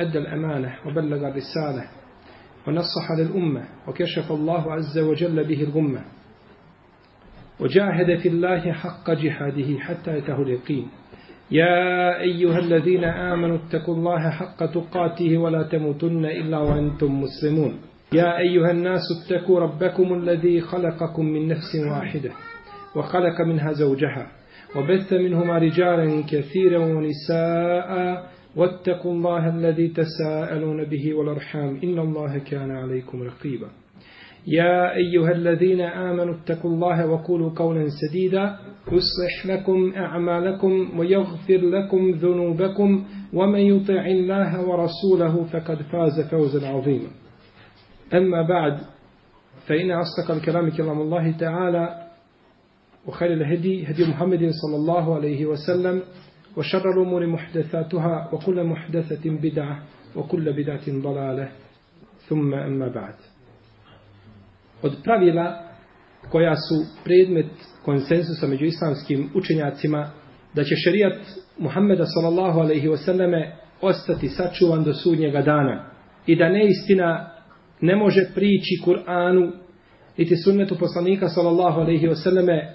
أدى الأمانة وبلغ الرسالة ونصح للأمة وكشف الله عز وجل به الغمة وجاهد في الله حق جهاده حتى يته اليقين. يا أيها الذين آمنوا اتقوا الله حق تقاته ولا تموتن إلا وأنتم مسلمون. يا أيها الناس اتقوا ربكم الذي خلقكم من نفس واحدة وخلق منها زوجها وبث منهما رجالا كثيرا ونساء واتقوا الله الذي تساءلون به والأرحام إن الله كان عليكم رقيبا. يا أيها الذين آمنوا اتقوا الله وقولوا قولا سديدا. يصلح لكم أعمالكم ويغفر لكم ذنوبكم ومن يطع الله ورسوله فقد فاز فوزا عظيما. أما بعد فإن أصدق الكلام كلام الله تعالى وخير الهدي هدي محمد صلى الله عليه وسلم. وشر الأمور محدثاتها وكل محدثة بدعة وكل بدعة ضلالة ثم أما بعد od pravila koja su predmet konsensusa među islamskim učenjacima da će šerijat Muhammeda sallallahu alaihi wasallame ostati sačuvan do sudnjega dana i da neistina ne može prići Kur'anu niti sunnetu poslanika sallallahu alaihi wasallame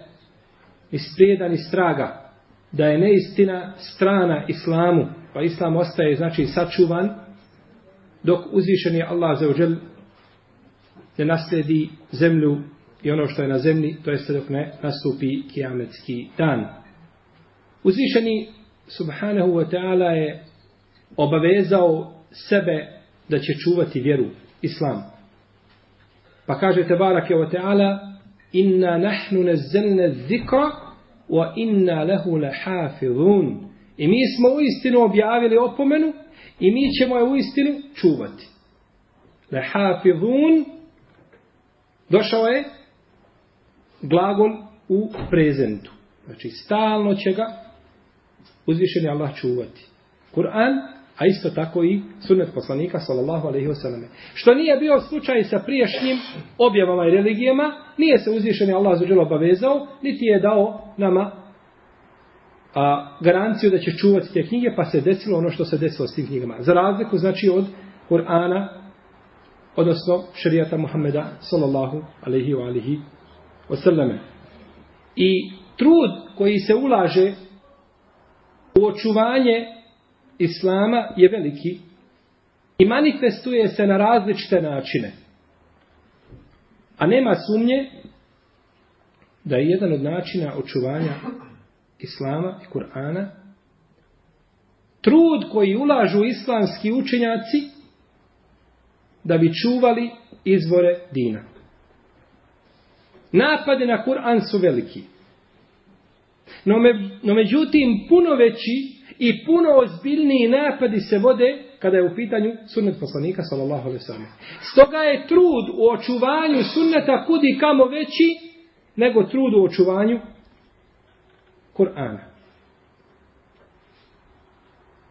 isprijedan iz straga da je neistina strana islamu pa islam ostaje znači sačuvan dok uzvišeni Allah za uđel ne nasledi zemlju i ono što je na zemlji, to jeste dok ne nastupi kijametski dan. Uzvišeni subhanahu wa ta'ala je obavezao sebe da će čuvati vjeru, islam. Pa kaže Tebarake wa ta'ala inna nahnu nazzalna zikra wa inna lahu lahafizun. I mi smo u istinu objavili opomenu i mi ćemo je u istinu čuvati. Lahafizun Došao je glagol u prezentu. Znači, stalno će ga uzvišeni Allah čuvati. Kur'an, a isto tako i sunnet poslanika, sallallahu alaihi wasallam. Što nije bio slučaj sa prijašnjim objavama i religijama, nije se uzvišeni Allah zađel obavezao, niti je dao nama a, garanciju da će čuvati te knjige, pa se desilo ono što se desilo s tim knjigama. Za razliku, znači, od Kur'ana, odnosno šarijata Muhammeda sallallahu alaihi wa alihi wasallame. I trud koji se ulaže u očuvanje Islama je veliki i manifestuje se na različite načine. A nema sumnje da je jedan od načina očuvanja Islama i Kur'ana trud koji ulažu islamski učenjaci da bi čuvali izvore dina. Napade na Kur'an su veliki. No, me, no međutim, puno veći i puno ozbiljniji napadi se vode kada je u pitanju sunnet poslanika, sallallahu alaihi sallam. Stoga je trud u očuvanju sunneta kudi kamo veći nego trud u očuvanju Kur'ana.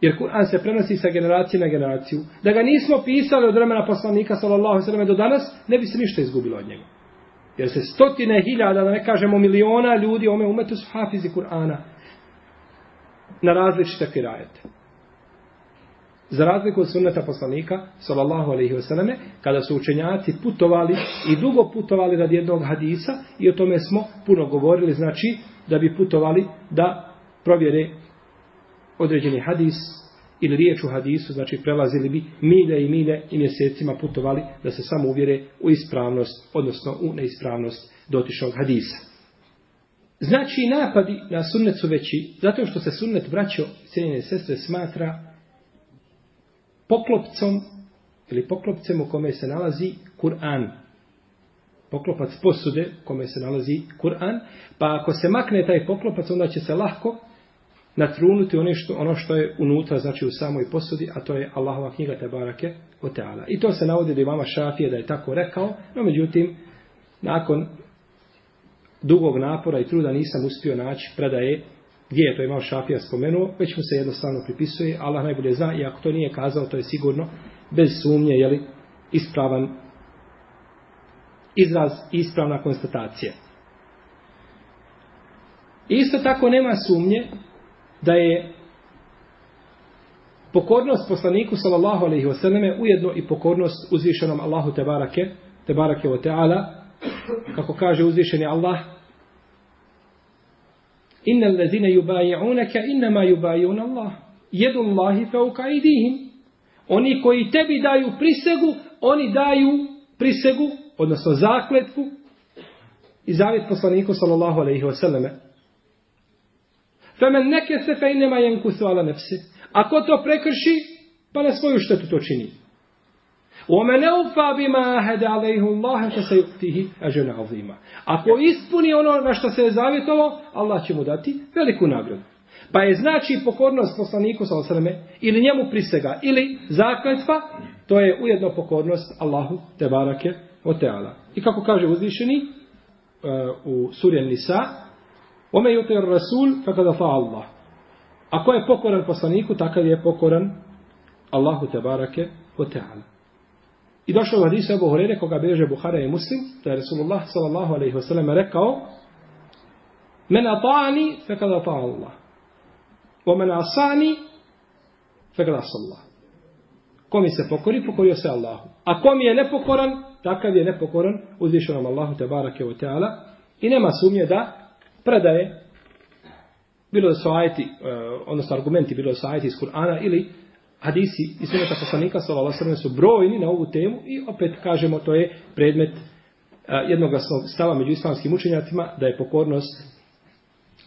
Jer Kur'an se prenosi sa generacije na generaciju. Da ga nismo pisali od vremena poslanika sallallahu alejhi ve do danas, ne bi se ništa izgubilo od njega. Jer se stotine hiljada, da ne kažemo miliona ljudi ome umetu su hafizi Kur'ana na različite kirajete. Za razliku od sunneta poslanika, sallallahu alaihi wasallam, kada su učenjaci putovali i dugo putovali radi jednog hadisa, i o tome smo puno govorili, znači da bi putovali da provjere određeni hadis ili riječ u hadisu, znači prelazili bi milje i milje i mjesecima putovali da se samo uvjere u ispravnost, odnosno u neispravnost dotišnog hadisa. Znači napadi na sunnet su veći, zato što se sunnet braćo cijenjene sestre smatra poklopcom ili poklopcem u kome se nalazi Kur'an. Poklopac posude u kome se nalazi Kur'an. Pa ako se makne taj poklopac, onda će se lahko natrunuti ono što, ono što je unutra, znači u samoj posudi, a to je Allahova knjiga Tebarake o teala. I to se navodi da imama Šafije da je tako rekao, no međutim, nakon dugog napora i truda nisam uspio naći predaje gdje je to imao Šafija spomenuo, već mu se jednostavno pripisuje, Allah najbolje zna i ako to nije kazao, to je sigurno bez sumnje, jeli, ispravan izraz ispravna konstatacija. Isto tako nema sumnje da je pokornost poslaniku sallallahu alejhi ve selleme ujedno i pokornost uzvišenom Allahu te barake te barake ve taala kako kaže uzvišeni Allah innal ladina yubay'unaka inma yubayi'un Allah yadu Allahi fawqa aydihim oni koji tebi daju prisegu oni daju prisegu odnosno zakletvu i zavjet poslaniku sallallahu alejhi ve selleme Femen neke se fe inema jenkusu ala nefsi. Ako to prekrši, pa na svoju štetu to čini. ومن اوفى بما عهد عليه الله Allahe fe se. Ako ispuni ono na što se je zavjetovao, Allah će mu dati veliku nagradu. Pa je znači pokornost poslaniku sa osreme, ili njemu prisega, ili zakletva, to je ujedno pokornost Allahu te barake o teala. I kako kaže uzvišeni uh, u surjen Nisa, Ome yuti rasul fakad fa Allah. Ako je pokoran poslaniku, takav je pokoran Allahu te barake o teala. I došao u hadisu Ebu Horeire, koga beže Buhara i Muslim, da je Rasulullah sallallahu alaihi wasallam rekao Men ata'ani fakad ata'a Allah. Wa men asani fakad asa Allah. Ko mi se pokori, pokorio se Allahu. A ko mi je nepokoran, takav je nepokoran uzvišenom Allahu te barake o ta'ala. I nema sumnje da predaje, bilo da su ajeti, eh, odnosno argumenti, bilo da su ajeti iz Kur'ana ili hadisi i suneta poslanika sallallahu alejhi su brojni na ovu temu i opet kažemo to je predmet jednog jednoglasnog stava među islamskim učenjacima da je pokornost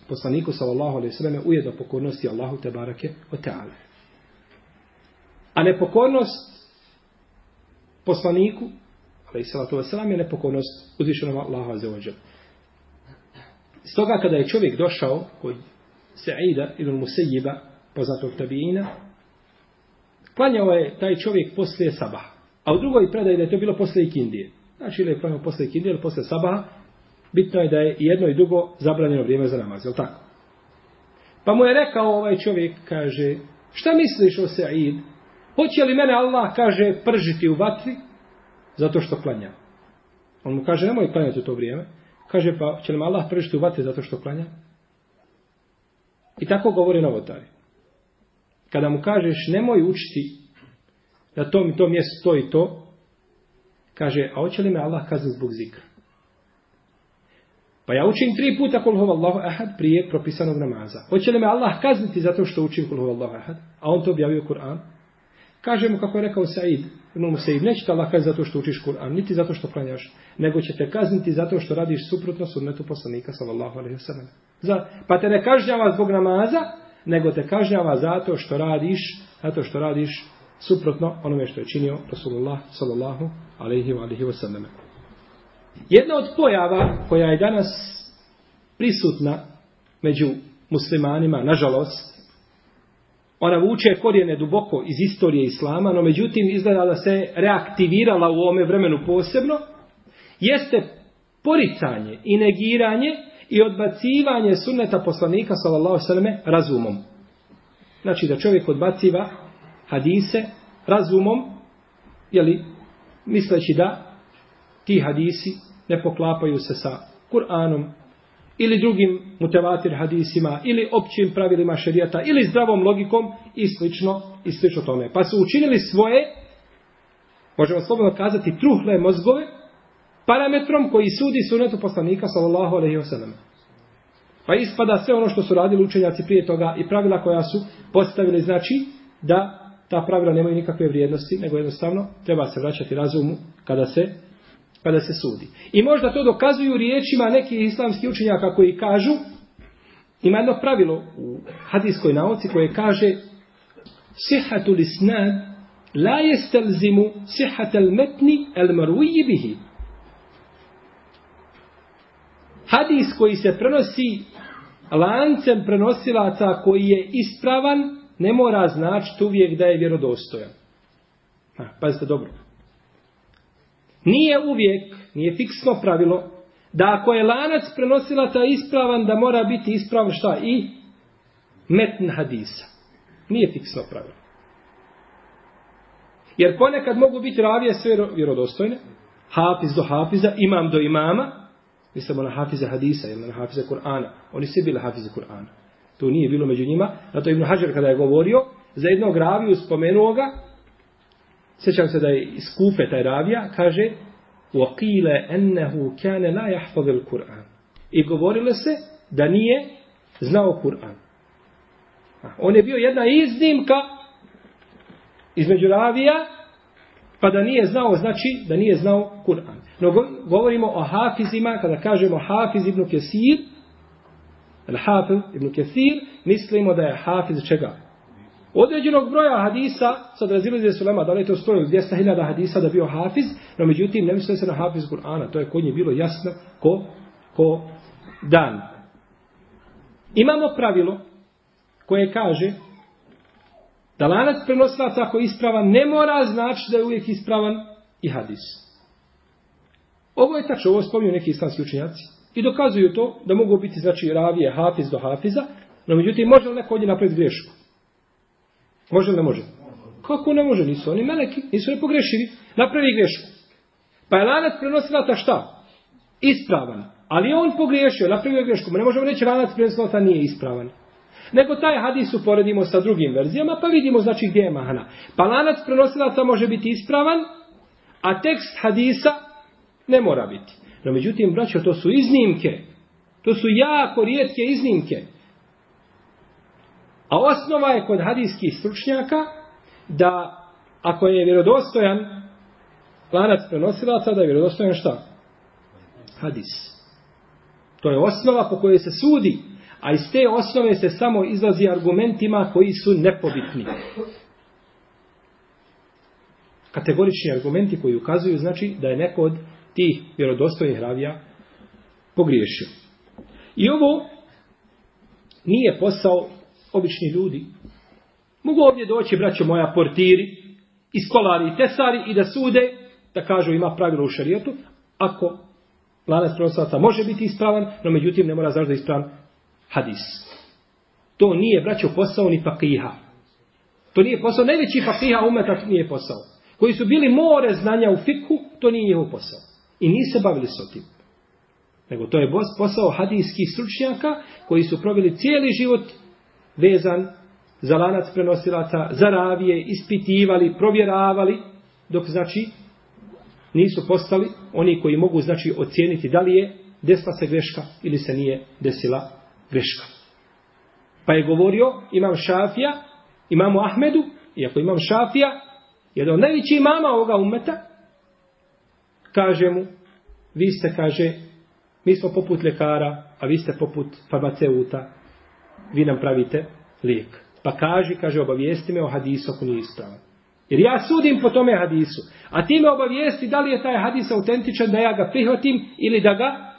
poslaniku sallallahu alejhi ve selleme ujedno pokornosti Allahu te bareke ve taala. A nepokornost poslaniku alejhi salatu vesselam je nepokornost uzvišenom Allahu azza ve dželle. Stoga kada je čovjek došao kod Sa'ida ibn Musayyiba, poznatog tabiina klanjao je taj čovjek poslije sabaha. A u drugoj predaji da je to bilo poslije ikindije. Znači ili je klanjao poslije ikindije ili poslije sabaha, bitno je da je jedno i drugo zabranjeno vrijeme za namaz, je li tako? Pa mu je rekao ovaj čovjek, kaže, šta misliš o Sa'id? Hoće li mene Allah, kaže, pržiti u vatri? Zato što klanja. On mu kaže, nemoj klanjati u to vrijeme. Kaže, pa će li me Allah pržiti u vatri zato što klanja? I tako govori novotari. Kada mu kažeš, nemoj učiti na tom i tom mjestu to i to, kaže, a hoće li me Allah kazni zbog zikra? Pa ja učim tri puta kol hova Allahu ahad prije propisanog namaza. Hoće li me Allah kazniti zato što učim kol hova Allahu ahad? A on to objavio Kur'an. Kaže mu kako je rekao Said, no mu Said, neće te Allah kazniti zato što učiš Kur'an, niti zato što klanjaš, nego će te kazniti zato što radiš suprotno sunnetu poslanika, sallallahu alaihi wasallam. Za, pa te ne kažnjava zbog namaza, nego te kažnjava zato što radiš, zato što radiš suprotno onome što je činio Rasulullah, sallallahu alaihi wasallam. Jedna od pojava koja je danas prisutna među muslimanima, nažalost, ona vuče korijene duboko iz istorije islama, no međutim izgleda da se reaktivirala u ome vremenu posebno, jeste poricanje i negiranje i odbacivanje sunneta poslanika sallallahu sallam razumom. Znači da čovjek odbaciva hadise razumom, jeli, misleći da ti hadisi ne poklapaju se sa Kur'anom, ili drugim mutevatir hadisima, ili općim pravilima šerijata, ili zdravom logikom i slično, i slično tome. Pa su učinili svoje, možemo slobodno kazati, truhle mozgove, parametrom koji sudi sunetu poslanika, sallallahu alaihi wasallam. Pa ispada sve ono što su radili učenjaci prije toga i pravila koja su postavili, znači da ta pravila nemaju nikakve vrijednosti, nego jednostavno treba se vraćati razumu kada se kada se sudi. I možda to dokazuju riječima nekih islamskih učenjaka koji kažu, ima jedno pravilo u hadijskoj nauci koje kaže sihatu lisnad la jestelzimu sihatel metni el maruji bihi. Hadis koji se prenosi lancem prenosilaca koji je ispravan, ne mora značiti uvijek da je vjerodostojan. Ha, pazite dobro. Nije uvijek, nije fiksno pravilo, da ako je lanac prenosilaca ispravan, da mora biti ispravan šta? I metn hadisa. Nije fiksno pravilo. Jer ponekad mogu biti ravije sve vjerodostojne, hafiz do hafiza, imam do imama, mislimo na hafiza hadisa ili na hafiza Kur'ana. Oni svi bili hafize Kur'ana. To nije bilo među njima. Zato Ibn Hajar kada je govorio, za jednog raviju spomenuo ga, sjećam se da je iz Kufe taj ravija, kaže, وَقِيلَ أَنَّهُ كَانَ لَا يَحْفَظِ الْقُرْآنِ I govorile se da nije znao Kur'an. On je bio jedna iznimka između ravija, pa da nije znao, znači da nije znao Kur'an. No govorimo o hafizima, kada kažemo hafiz ibn Kesir, al hafiz ibn Kesir, mislimo da je hafiz čega? Određenog broja hadisa, sad razilazuje su lema, da li je to 100 ili 200.000 hadisa da bio hafiz, no međutim ne misle se na hafiz Kur'ana, to je kod nje bilo jasno ko, ko dan. Imamo pravilo koje kaže da lanac prenosilaca ako ispravan ne mora znači da je uvijek ispravan i hadis. Ovo je tačno, ovo spominju neki islamski učenjaci i dokazuju to da mogu biti znači ravije hafiz do hafiza, no međutim može li neko ovdje napraviti grešku? Može li ne može? Kako ne može? Nisu oni meleki, nisu ne pogrešivi. Napravi grešku. Pa je lanac prenosilaca šta? Ispravan. Ali on pogriješio, napravio grešku. Ma ne možemo reći lanac prenosilaca nije ispravan. Nego taj hadis uporedimo sa drugim verzijama, pa vidimo znači gdje je mahana. Pa lanac prenosilaca može biti ispravan, a tekst hadisa ne mora biti. No međutim, braćo, to su iznimke. To su jako rijetke iznimke. A osnova je kod hadijskih stručnjaka da ako je vjerodostojan lanac prenosilaca, da je vjerodostojan šta? Hadis. To je osnova po kojoj se sudi a iz te osnove se samo izlazi argumentima koji su nepobitni. Kategorični argumenti koji ukazuju znači da je neko od tih vjerodostojnih ravija pogriješio. I ovo nije posao obični ljudi. Mogu ovdje doći, braćo moja, portiri, i skolari, i tesari, i da sude, da kažu ima pravilo u šarijetu, ako lanac prenosaca može biti ispravan, no međutim ne mora zašto da ispravan hadis. To nije, braćo, posao ni fakiha. To nije posao, najveći fakiha umeta nije posao. Koji su bili more znanja u fiku, to nije njihov posao. I nije se bavili s tim. Nego to je posao hadijskih stručnjaka koji su proveli cijeli život vezan za lanac prenosilaca, za ravije, ispitivali, provjeravali, dok znači nisu postali oni koji mogu znači ocijeniti da li je desila se greška ili se nije desila greška. Pa je govorio imam Šafija, imamu Ahmedu, iako imam Šafija, jedan od najvećih imama ovoga umeta, kaže mu, vi ste, kaže, mi smo poput lekara, a vi ste poput farmaceuta, vi nam pravite lijek. Pa kaže, kaže, obavijesti me o hadisu ako nije ispravan. Jer ja sudim po tome hadisu. A ti me obavijesti da li je taj hadis autentičan da ja ga prihvatim ili da ga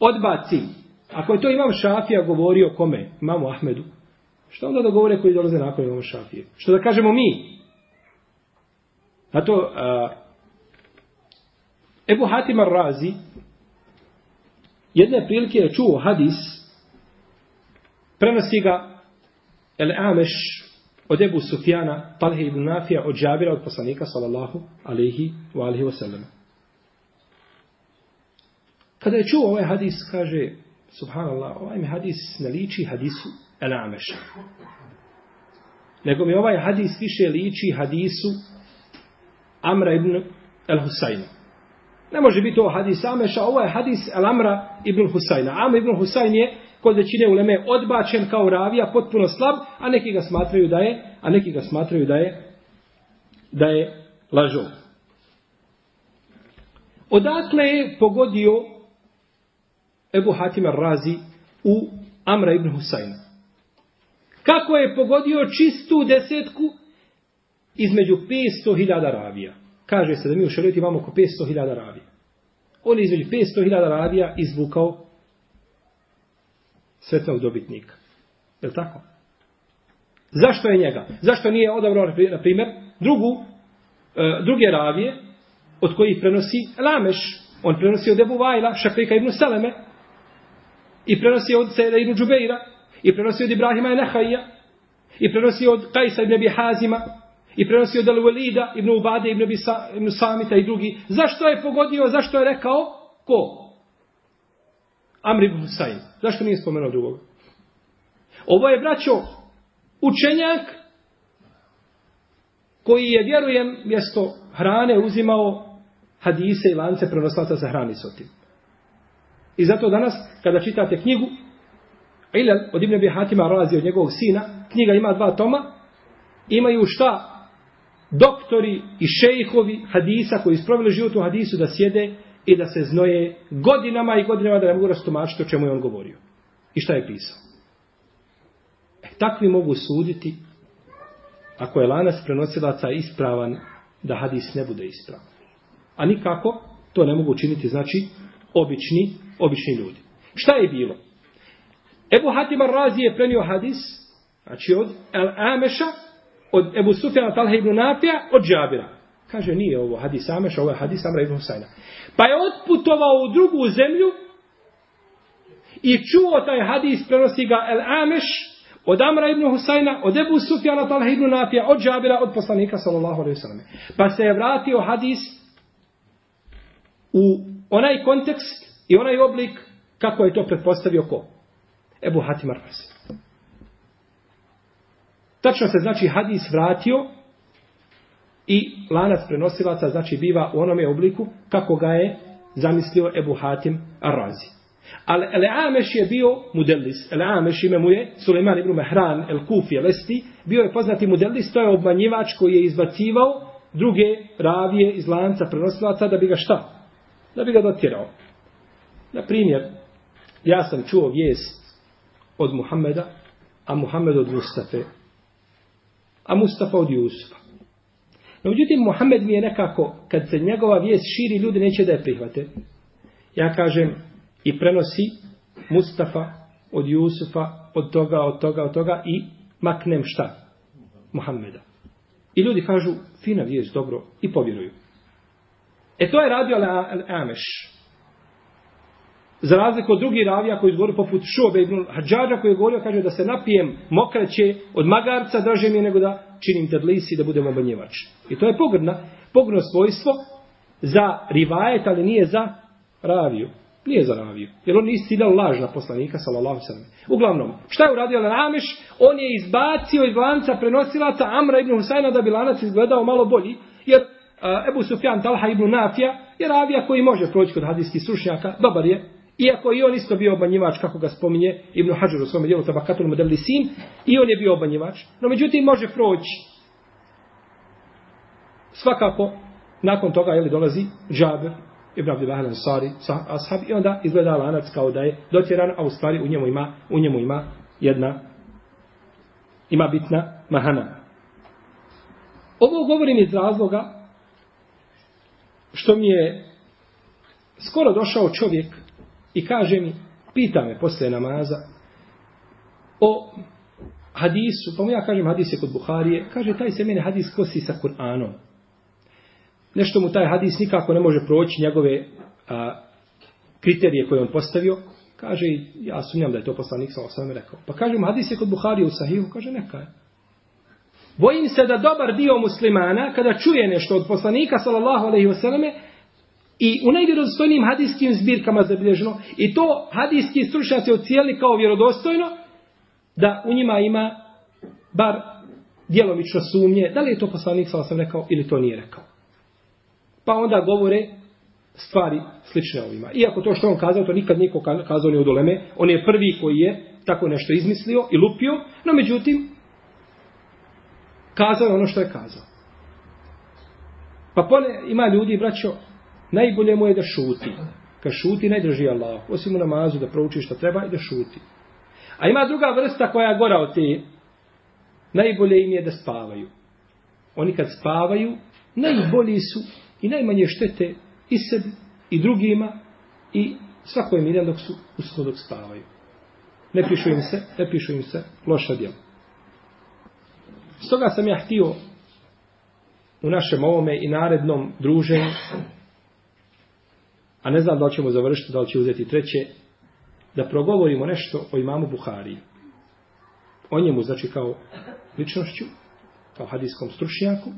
odbacim. Ako je to imam Šafija govorio kome? Imamu Ahmedu. Što onda da govore koji dolaze nakon imam Šafije? Što da kažemo mi? A to uh, Ebu Hatim Ar-Razi jedne prilike je čuo hadis prenosi ga El Ameš od Ebu Sufjana Talhe ibn Nafija od Džabira od poslanika sallallahu alaihi wa alihi wa sallam. Kada je čuo ovaj hadis, kaže, subhanallah, ovaj mi hadis ne liči hadisu El Ameša. Nego mi ovaj hadis više liči hadisu Amra ibn El Husayna. Ne može biti ovo hadis Ameša, ovo je hadis El Amra ibn Husajna. Amra ibn Husajn je kod većine uleme odbačen kao ravija, potpuno slab, a neki ga smatraju da je, a neki ga smatraju da je, da je lažov. Odakle je pogodio Ebu Hatim razi u Amra ibn Husajna? Kako je pogodio čistu desetku između 500.000 ravija? Kaže se da mi u šarijetu imamo oko 500.000 ravija. On je između 500.000 ravija izvukao sretnog dobitnika. Je li tako? Zašto je njega? Zašto nije odabrao, na primjer, drugu, e, druge ravije od kojih prenosi Lameš. On prenosi od Ebu Vajla, Šakrika ibn Saleme, i prenosi od Sejda ibn Džubeira, i prenosi od Ibrahima i Nehajja, i prenosi od Kajsa ibn Abi Hazima, i prenosi od Al-Walida ibn Ubade ibn, Bisa, ibn Samita i drugi. Zašto je pogodio, zašto je rekao? Ko? Amr ibn Husayn. Zašto nije spomenuo drugog? Ovo je, braćo, učenjak koji je, vjerujem, mjesto hrane uzimao hadise i lance prenoslaca za hrani sotim. I zato danas, kada čitate knjigu, Ilal od Ibn Abi Hatima razi od njegovog sina, knjiga ima dva toma, imaju šta? Doktori i šejhovi hadisa koji isprovili život u hadisu da sjede i da se znoje godinama i godinama da ne mogu rastomačiti o čemu je on govorio. I šta je pisao. E, takvi mogu suditi ako je lanas prenosilaca ispravan da hadis ne bude ispravan. A nikako to ne mogu učiniti, znači, obični, obični ljudi. Šta je bilo? Ebu Hatim Razi je prenio hadis, znači od El Ameša, od Ebu Sufjana Talha ibn Nafija, od Džabira. Kaže, nije ovo hadis Ameša, ovo je hadis Amra ibn Husayna. Pa je otputovao u drugu zemlju i čuo taj hadis, prenosi ga El Ameš, od Amra ibn Husayna, od Ebu Sufjana Talha ibn Nafija, od Džabira, od poslanika, sallallahu alaihi sallam. Pa se je vratio hadis u onaj kontekst i onaj oblik kako je to pretpostavio ko? Ebu Hatim Arfasi. Tačno se znači hadis vratio i lanac prenosilaca znači biva u onome obliku kako ga je zamislio Ebu Hatim Arrazi. Ali El Ameš je bio mudelis. El Ameš ime mu je Suleiman ibn Mehran El Kufi El Esti. Bio je poznati mudelis, to je obmanjivač koji je izbacivao druge ravije iz lanca prenosilaca da bi ga šta? Da bi ga dotjerao. Na primjer, ja sam čuo vijest od Muhammeda, a Muhammed od Mustafe, a Mustafa od Jusufa. No, međutim, Muhammed mi je nekako, kad se njegova vijest širi, ljudi neće da je prihvate. Ja kažem, i prenosi Mustafa od Jusufa, od toga, od toga, od toga, i maknem šta? Mohameda. I ljudi kažu, fina vijest, dobro, i povjeruju. E to je radio Ameš. Za razliku od drugih ravija koji izgovorio poput Šobe ibn Hadžađa koji je govorio, kaže da se napijem mokraće od magarca, draže mi je nego da činim tadlisi i da budem obanjevač. I to je pogrdna, pogrdno svojstvo za rivajet, ali nije za raviju. Nije za raviju. Jer on nisi dao laž na poslanika, sallallahu sallam. Uglavnom, šta je uradio Rameš? On je izbacio iz lanca prenosilaca Amra ibn Husajna da bi lanac izgledao malo bolji. Jer Ebu Sufjan Talha ibn Nafija je ravija koji može proći kod hadijskih stručnjaka. Dobar je, Iako i on isto bio obanjivač, kako ga spominje Ibn Hajar u svom dijelu Tabakatul Modeli i on je bio obanjivač. No međutim, može proći. Svakako, nakon toga, jeli, dolazi Džaber, Ibn Abdullah al-Ansari, ashab, i onda izgleda lanac kao da je dotjeran, a u stvari u njemu ima, u njemu ima jedna, ima bitna mahana. Ovo govorim iz razloga što mi je skoro došao čovjek I kaže mi, pita me posle namaza o hadisu, pa mu ja kažem hadis je kod Buharije, kaže taj se mene hadis kosi sa Kur'anom. Nešto mu taj hadis nikako ne može proći njegove a, kriterije koje on postavio. Kaže, ja sumnjam da je to poslanik sa osam rekao. Pa kaže mu, hadis je kod Buharije u Sahihu, kaže, neka je. Bojim se da dobar dio muslimana, kada čuje nešto od poslanika, sallallahu alaihi wasallam, I u najvjerodostojnijim hadijskim zbirkama zabilježeno, i to hadijski stručnjaci ocijeli kao vjerodostojno, da u njima ima bar djelomično sumnje, da li je to poslanik, sa sam rekao, ili to nije rekao. Pa onda govore stvari slične ovima. Iako to što on kazao, to nikad niko kazao ni od uleme, on je prvi koji je tako nešto izmislio i lupio, no međutim, kazao je ono što je kazao. Pa pone, ima ljudi, braćo, najbolje mu je da šuti. Kad šuti, najdraži Allah. Osim u namazu da prouči što treba i da šuti. A ima druga vrsta koja je gora od te. Najbolje im je da spavaju. Oni kad spavaju, najbolji su i najmanje štete i sebi i drugima i svako im dok su usno dok spavaju. ne pišu im se, ne pišu im se loša djela. Stoga sam ja htio u našem ovome i narednom druženju, a ne znam da li ćemo završiti, da li će uzeti treće, da progovorimo nešto o imamu Buhariji. O njemu, znači kao ličnošću, kao hadijskom stručnjaku,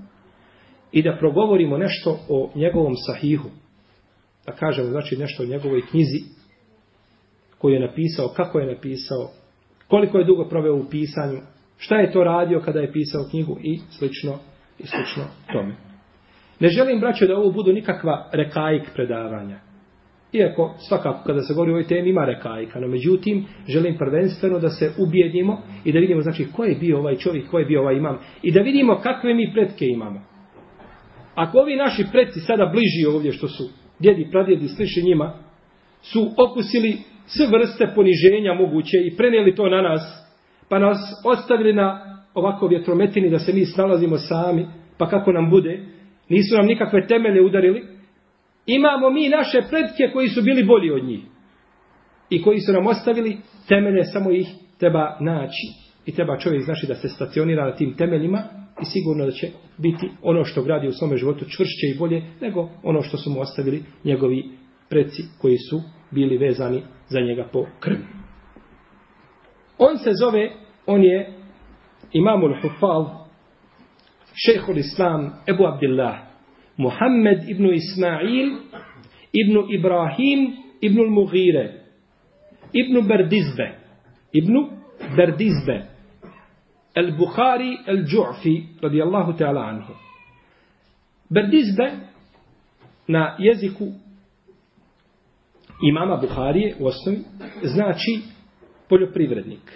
i da progovorimo nešto o njegovom sahihu, da kažemo znači nešto o njegovoj knjizi koju je napisao, kako je napisao, koliko je dugo proveo u pisanju, šta je to radio kada je pisao knjigu i slično i slično tome. Ne želim, braćo, da ovo budu nikakva rekajik predavanja. Iako svakako kada se govori o ovoj temi ima rekajka, no međutim želim prvenstveno da se ubijedimo i da vidimo znači ko je bio ovaj čovjek, ko je bio ovaj imam i da vidimo kakve mi pretke imamo. Ako ovi naši predci sada bliži ovdje što su djedi, pradjedi, sliši njima, su okusili sve vrste poniženja moguće i prenijeli to na nas, pa nas ostavili na ovako vjetrometini da se mi snalazimo sami, pa kako nam bude, nisu nam nikakve temelje udarili, imamo mi naše predke koji su bili bolji od njih. I koji su nam ostavili temelje, samo ih treba naći. I treba čovjek znači da se stacionira na tim temeljima i sigurno da će biti ono što gradi u svome životu čvršće i bolje nego ono što su mu ostavili njegovi preci koji su bili vezani za njega po krvi. On se zove, on je imamul hufal, šehhul islam, Ebu Abdillah, Muhammed ibn Ismail ibn Ibrahim ibn Mughire ibn Berdizbe ibn Berdizbe Al-Bukhari Al-Ju'fi radijallahu ta'ala anhu. Berdizbe na jeziku imama Bukhari u osnovi znači poljoprivrednik.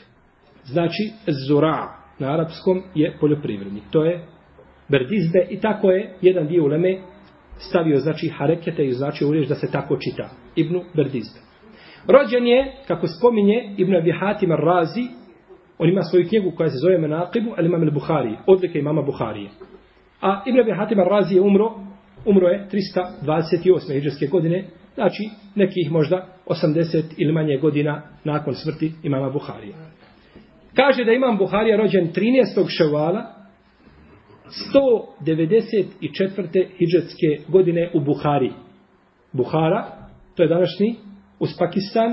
Znači zura na arapskom je poljoprivrednik. To je Berdizbe i tako je jedan dio uleme stavio znači harekete i znači u da se tako čita. Ibnu Berdizbe. Rođen je, kako spominje Ibn Abi Hatim Razi, On ima svoju knjigu koja se zove Menaqibu al imam al-Bukhari, odlike imama Buharije. A Ibn Abi Hatim Razi je umro, umro je 328. hijđarske godine, znači nekih možda 80 ili manje godina nakon smrti imama Buharije. Kaže da imam Buharija rođen 13. ševala 194. hijđetske godine u Buhari. Buhara, to je današnji, uz Pakistan,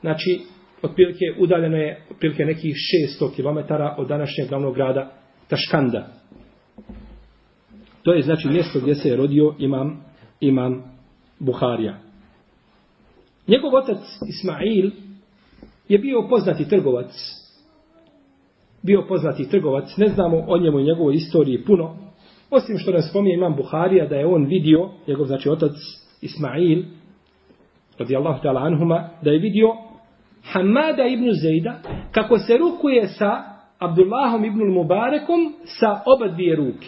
znači otprilike udaljeno je otprilike nekih 600 km od današnjeg glavnog grada Taškanda. To je znači mjesto gdje se je rodio imam, imam Buharija. Njegov otac Ismail je bio poznati trgovac. Bio poznati trgovac. Ne znamo o njemu i njegovoj istoriji puno. Osim što nas spominje imam Buharija da je on vidio, njegov znači otac Ismail, radijallahu ta'ala anhuma, da je vidio Hamada ibn Zejda, kako se rukuje sa Abdullahom ibn Mubarekom sa oba dvije ruke.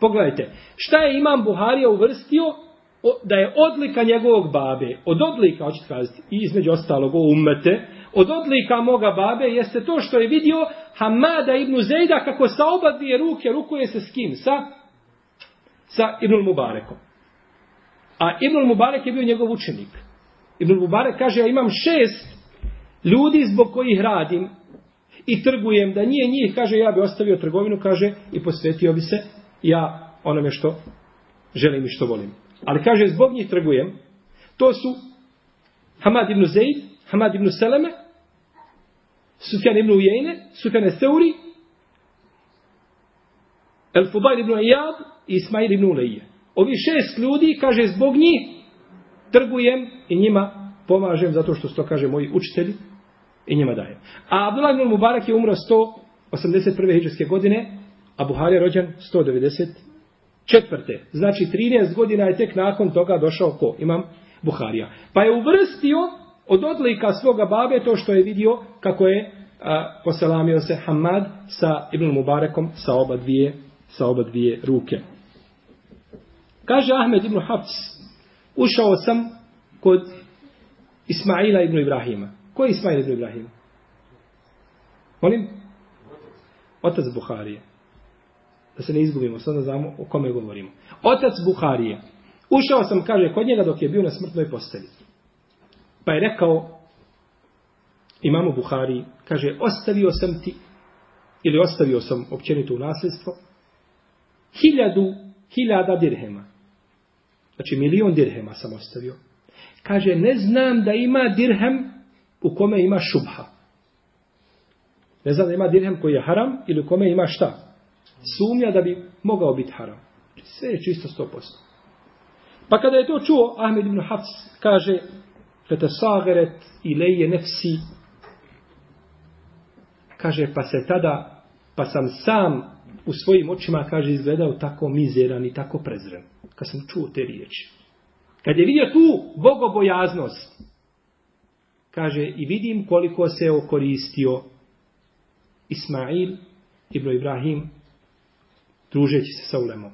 Pogledajte, šta je imam Buharija uvrstio da je odlika njegovog babe, od odlika, hoćete kazati, između ostalog o umete, od odlika moga babe jeste to što je vidio Hamada ibn Zejda kako sa oba dvije ruke rukuje se s kim? Sa, sa Ibn Mubarekom. A Ibn Mubarek je bio njegov učenik. Ibn Mubarek kaže, ja imam šest ljudi zbog kojih radim i trgujem, da nije njih, kaže, ja bi ostavio trgovinu, kaže, i posvetio bi se ja onome što želim i što volim. Ali kaže, zbog njih trgujem, to su Hamad ibn Zaid, Hamad ibn Seleme, Sufjan ibn Ujejne, Sufjan Seuri, El Fubail ibn Iyad i Ismail ibn Ulejje. Ovi šest ljudi, kaže, zbog njih trgujem i njima pomažem zato što to kaže moji učitelji i njima daje. A Abdullah ibn Mubarak je umro 181. hijđarske godine, a Buhari je rođen 194. Znači 13 godina je tek nakon toga došao ko? Imam Buharija. Pa je uvrstio od odlika svoga babe to što je vidio kako je a, poselamio se Hamad sa Ibn Mubarekom sa oba dvije, sa oba dvije ruke. Kaže Ahmed ibn Hafs, ušao sam kod Ismaila ibn Ibrahima. Ko je Ismail ibn Ibrahim? Molim? Otac Buharije. Da se ne izgubimo, sad da znamo o kome govorimo. Otac Buharije. Ušao sam, kaže, kod njega dok je bio na smrtnoj postelji. Pa je rekao, imamo Buhari, kaže, ostavio sam ti, ili ostavio sam općenito u nasljedstvo, hiljadu, hiljada dirhema. Znači, milion dirhema sam ostavio. Kaže, ne znam da ima dirhem u kome ima šubha. Ne znam da ima dirhem koji je haram ili u kome ima šta? Sumnja da bi mogao biti haram. Znači, sve je čisto sto posto. Pa kada je to čuo, Ahmed ibn Hafs kaže, fete ileje nefsi, kaže, pa se tada, pa sam sam u svojim očima, kaže, izgledao tako mizeran i tako prezren. Kad sam čuo te riječi. Kad je vidio tu bogobojaznost, kaže, i vidim koliko se okoristio Ismail ibn Ibrahim, družeći se sa ulemom.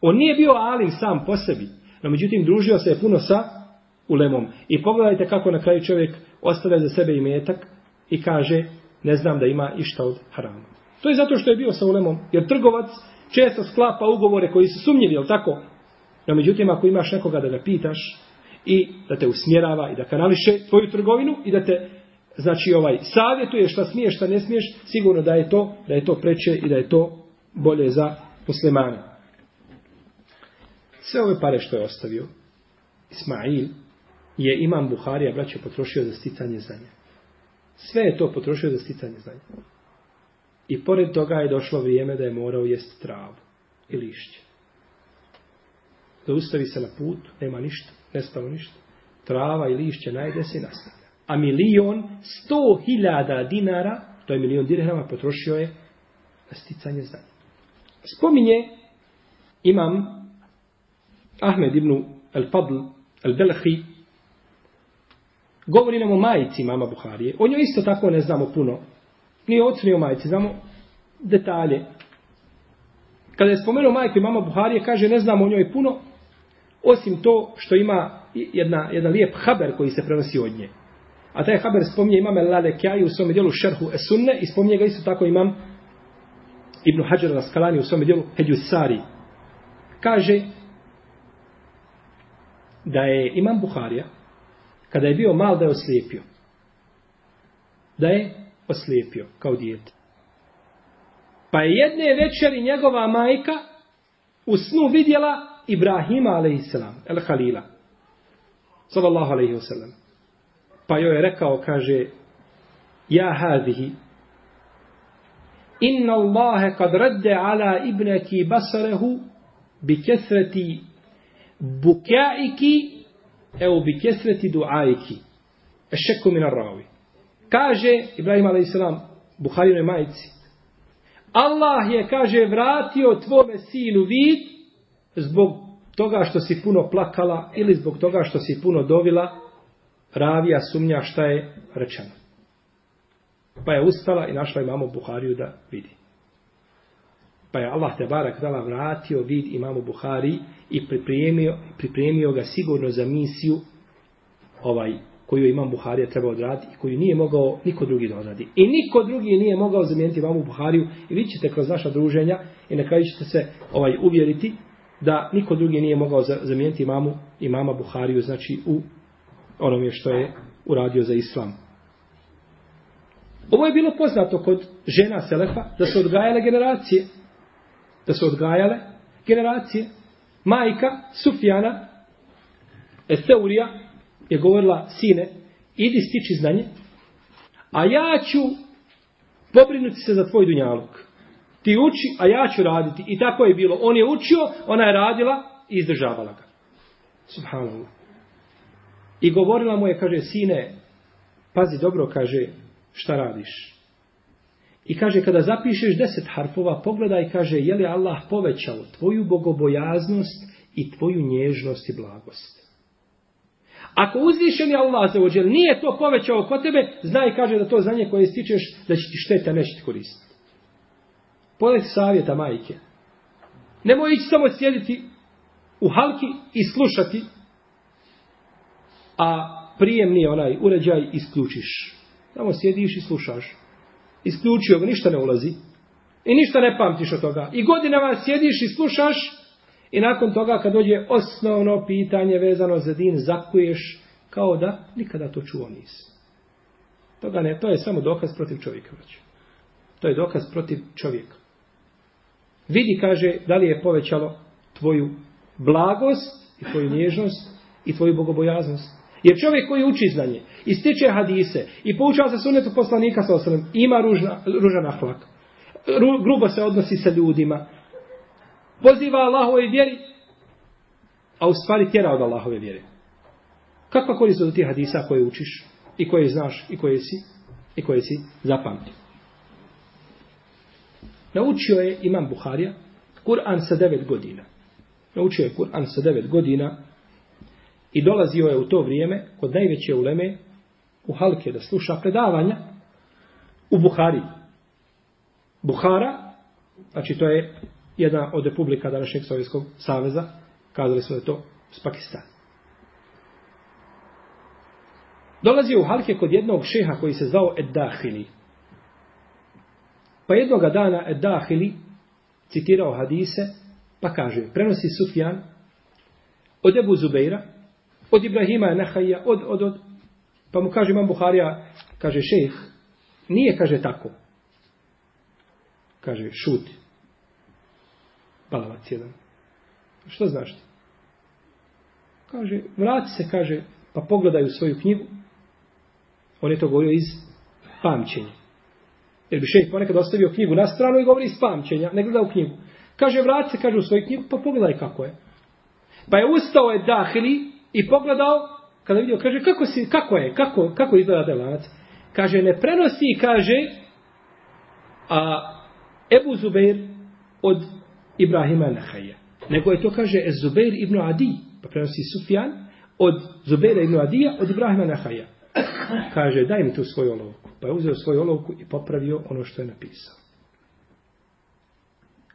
On nije bio alim sam po sebi, no međutim družio se je puno sa ulemom. I pogledajte kako na kraju čovjek ostavlja za sebe imetak i kaže, ne znam da ima išta od harama. To je zato što je bio sa ulemom, jer trgovac često sklapa ugovore koji su sumnjivi, jel tako? No međutim, ako imaš nekoga da ga pitaš i da te usmjerava i da kanališe tvoju trgovinu i da te znači ovaj savjetuje šta smiješ, šta ne smiješ, sigurno da je to da je to preče i da je to bolje za muslimane. Sve ove pare što je ostavio Ismail je imam Buharija braće potrošio za sticanje znanja. Sve je to potrošio za sticanje znanja. I pored toga je došlo vrijeme da je morao jesti travu i lišće. Zaustavi se na put, nema ništa, nestalo ništa. Trava i lišće najde se i nastavlja. A milion, sto hiljada dinara, to je milion dirhama, potrošio je na sticanje znanja. Spominje imam Ahmed ibn al-Fadl al-Belhi govori nam o majici mama Buharije. O njoj isto tako ne znamo puno. Nije ocu ni o majici, znamo detalje. Kada je spomenuo majku i mama Buharije, kaže ne znamo o njoj puno, osim to što ima jedna, jedan lijep haber koji se prenosi od nje. A taj haber spominje imam Lale Kjaju u svom dijelu Šerhu Esunne i spominje ga isto tako imam Ibn Hajar Raskalani u svom dijelu Heđu Kaže da je imam Buharija kada je bio mal da je oslijepio. Da je oslijepio kao dijete. Pa je jedne večeri njegova majka u snu vidjela Ibrahima a.s. El Halila. Sallallahu alaihi wasallam. Pa joj je rekao, kaže, Ja hadihi, inna Allahe kad radde ala ibneki basarehu bi kesreti bukaiki evo bi kesreti duajki. Ešeku minar ravi. Kaže Ibrahim a.s. Buharinoj majici, Allah je, kaže, vratio tvome sinu vid zbog toga što si puno plakala ili zbog toga što si puno dovila, ravija sumnja šta je rečeno. Pa je ustala i našla imamo Buhariju da vidi. Pa je Allah te barak dala vratio vid imamo Buhari i pripremio, pripremio ga sigurno za misiju ovaj koju imam Buharija treba odraditi i koju nije mogao niko drugi da odradi. I niko drugi nije mogao zamijeniti imamu Buhariju i vi ćete kroz naša druženja i na kraju ćete se ovaj uvjeriti da niko drugi nije mogao zamijeniti imamu imama Buhariju znači u onome što je uradio za islam. Ovo je bilo poznato kod žena Selefa da su odgajale generacije. Da su odgajale generacije. Majka Sufjana Eseurija je govorila, sine, idi stiči znanje, a ja ću pobrinuti se za tvoj dunjaluk. Ti uči, a ja ću raditi. I tako je bilo. On je učio, ona je radila i izdržavala ga. Subhanallah. I govorila mu je, kaže, sine, pazi dobro, kaže, šta radiš? I kaže, kada zapišeš deset harfova, pogledaj, kaže, je li Allah povećao tvoju bogobojaznost i tvoju nježnost i blagost? Ako uzvišeni je Allah za ođel, nije to povećao kod tebe, znaj kaže da to znanje koje stičeš, da će ti šteta neće ti koristiti. Pogledaj savjeta majke. Nemoj ići samo sjediti u halki i slušati, a prijemni onaj uređaj isključiš. Samo sjediš i slušaš. Isključio ga, ništa ne ulazi. I ništa ne pamtiš od toga. I godinama sjediš i slušaš, I nakon toga kad dođe osnovno pitanje vezano za din, zakuješ kao da nikada to čuo nisi. Toga ne, to je samo dokaz protiv čovjeka. Znači. To je dokaz protiv čovjeka. Vidi, kaže, da li je povećalo tvoju blagost i tvoju nježnost i tvoju bogobojaznost. Jer čovjek koji uči znanje i stiče hadise i poučava se sunetu poslanika sa osrem, ima ružna, ružan ahlak. Ru, grubo se odnosi sa ljudima. Poziva Allahove vjeri, a u stvari tjera od Allahove vjere. Kakva korist od tih hadisa koje učiš i koje znaš i koje si i koje si zapamtio? Naučio je Imam Buharija Kur'an sa devet godina. Naučio je Kur'an sa devet godina i dolazio je u to vrijeme kod najveće uleme u Halke da sluša predavanja u Buhari. Buhara, znači to je jedna od republika današnjeg Sovjetskog saveza, kazali smo da to s Pakistan. Dolazio u Halke kod jednog šeha koji se zvao Eddahili. Pa jednoga dana Eddahili citirao hadise, pa kaže, prenosi Sufjan od Ebu Zubeira, od Ibrahima Nahaja, od, od, od, pa mu kaže imam Buharija, kaže šejh, nije, kaže tako. Kaže, šuti. Balavac jedan. Što znaš ti? Kaže, vrati se, kaže, pa pogledaj u svoju knjigu. On je to govorio iz pamćenja. Jer bi šejh ponekad ostavio knjigu na stranu i govori iz pamćenja, ne gleda u knjigu. Kaže, vrati se, kaže, u svoju knjigu, pa pogledaj kako je. Pa je ustao je Dahili i pogledao, kada vidio, kaže, kako, si, kako je, kako, kako izgleda taj lanac? Kaže, ne prenosi, kaže, a Ebu Zubeir od Ibrahima Nahaja. Nego je to, kaže, Zubeir ibn Adi, pa prenosi Sufjan, od Zubeira ibn Adija, od Ibrahima Nahaja. Kaže, daj mi tu svoju olovku. Pa je uzeo svoju olovku i popravio ono što je napisao.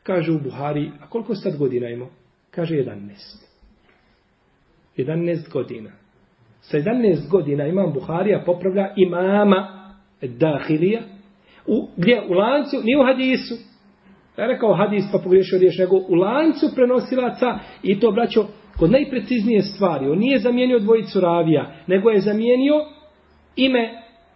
Kaže u Buhari, a koliko sad godina imao? Kaže, 11. 11 godina. Sa 11 godina imam Buharija popravlja imama Dahilija. U, gdje? U lancu, nije u hadisu. Ja rekao hadis pa pogriješio riješ, nego u lancu prenosilaca i to braćo kod najpreciznije stvari. On nije zamijenio dvojicu ravija, nego je zamijenio ime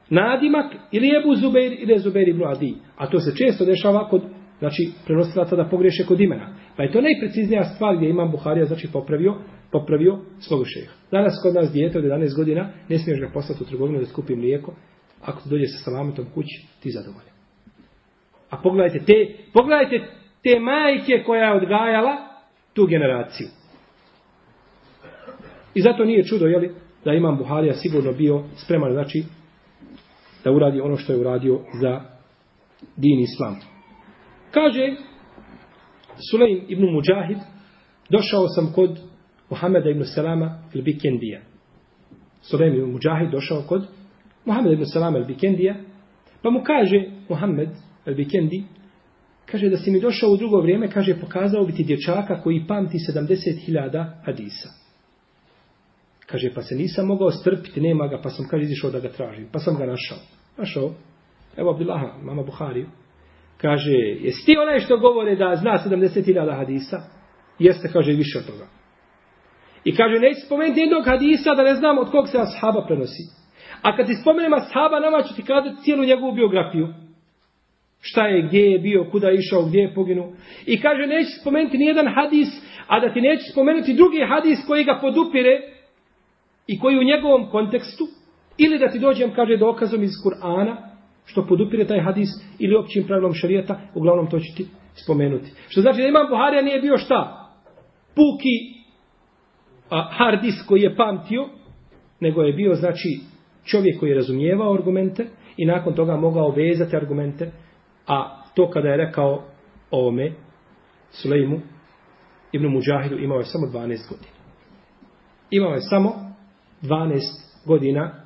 nadimak ili Ebu Zubeir ili Zubeir ibn Adi. A to se često dešava kod znači prenosilaca da pogriješe kod imena. Pa je to najpreciznija stvar gdje imam Buharija znači popravio popravio svog šeha. Danas kod nas dijete od 11 godina ne smiješ ga poslati u trgovinu da skupi mlijeko. Ako dođe sa salametom kući, ti zadovoljan. A pogledajte te, pogledajte te majke koja je odgajala tu generaciju. I zato nije čudo, jeli, da imam Buharija sigurno bio spreman, znači, da uradi ono što je uradio za din islam. Kaže Sulejm ibn Mujahid, došao sam kod Muhameda ibn Salama il Bikendija. Sulejm ibn Mujahid došao kod Muhameda ibn Salama il Bikendija, pa mu kaže Muhammed il Bikendi, kaže da si mi došao u drugo vrijeme, kaže pokazao bi ti dječaka koji pamti 70.000 hadisa. Kaže, pa se nisam mogao strpiti, nema ga, pa sam, kaže, izišao da ga tražim. Pa sam ga našao. Našao. Evo Abdullaha, mama Buhariju. Kaže, jesi ti onaj što govore da zna 70.000 hadisa? Jeste, kaže, više od toga. I kaže, neće spomenuti jednog hadisa da ne znam od kog se ashaba prenosi. A kad ti spomenem ashaba, nama ću ti kazati cijelu njegovu biografiju. Šta je, gdje je bio, kuda je išao, gdje je poginuo. I kaže, neće spomenuti nijedan hadis, a da ti neće spomenuti drugi hadis koji ga podupire i koji u njegovom kontekstu, ili da ti dođem, kaže, dokazom iz Kur'ana, što podupire taj hadis, ili općim pravilom šarijeta, uglavnom to ću ti spomenuti. Što znači da imam Buharija nije bio šta? Puki a, hard disk koji je pamtio, nego je bio, znači, čovjek koji je razumijevao argumente i nakon toga mogao vezati argumente, a to kada je rekao ovome, Sulejmu, Ibn Muđahidu, imao je samo 12 godina. Imao je samo 12 godina,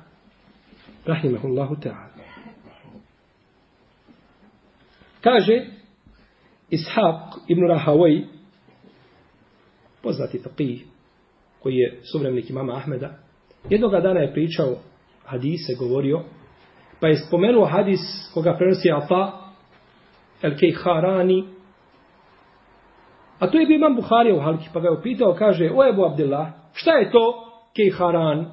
rahimahullahu ta'ala. Kaže, Ishaq ibn Rahavoj, poznati faqih, koji je suvremnik imama Ahmeda, jednog dana je pričao hadise, govorio, pa je spomenuo hadis koga prenosi Ata El Kejharani, a to je bio imam Buharija u Halki, pa ga je upitao, kaže, o Ebu Abdillah, šta je to Kejharan?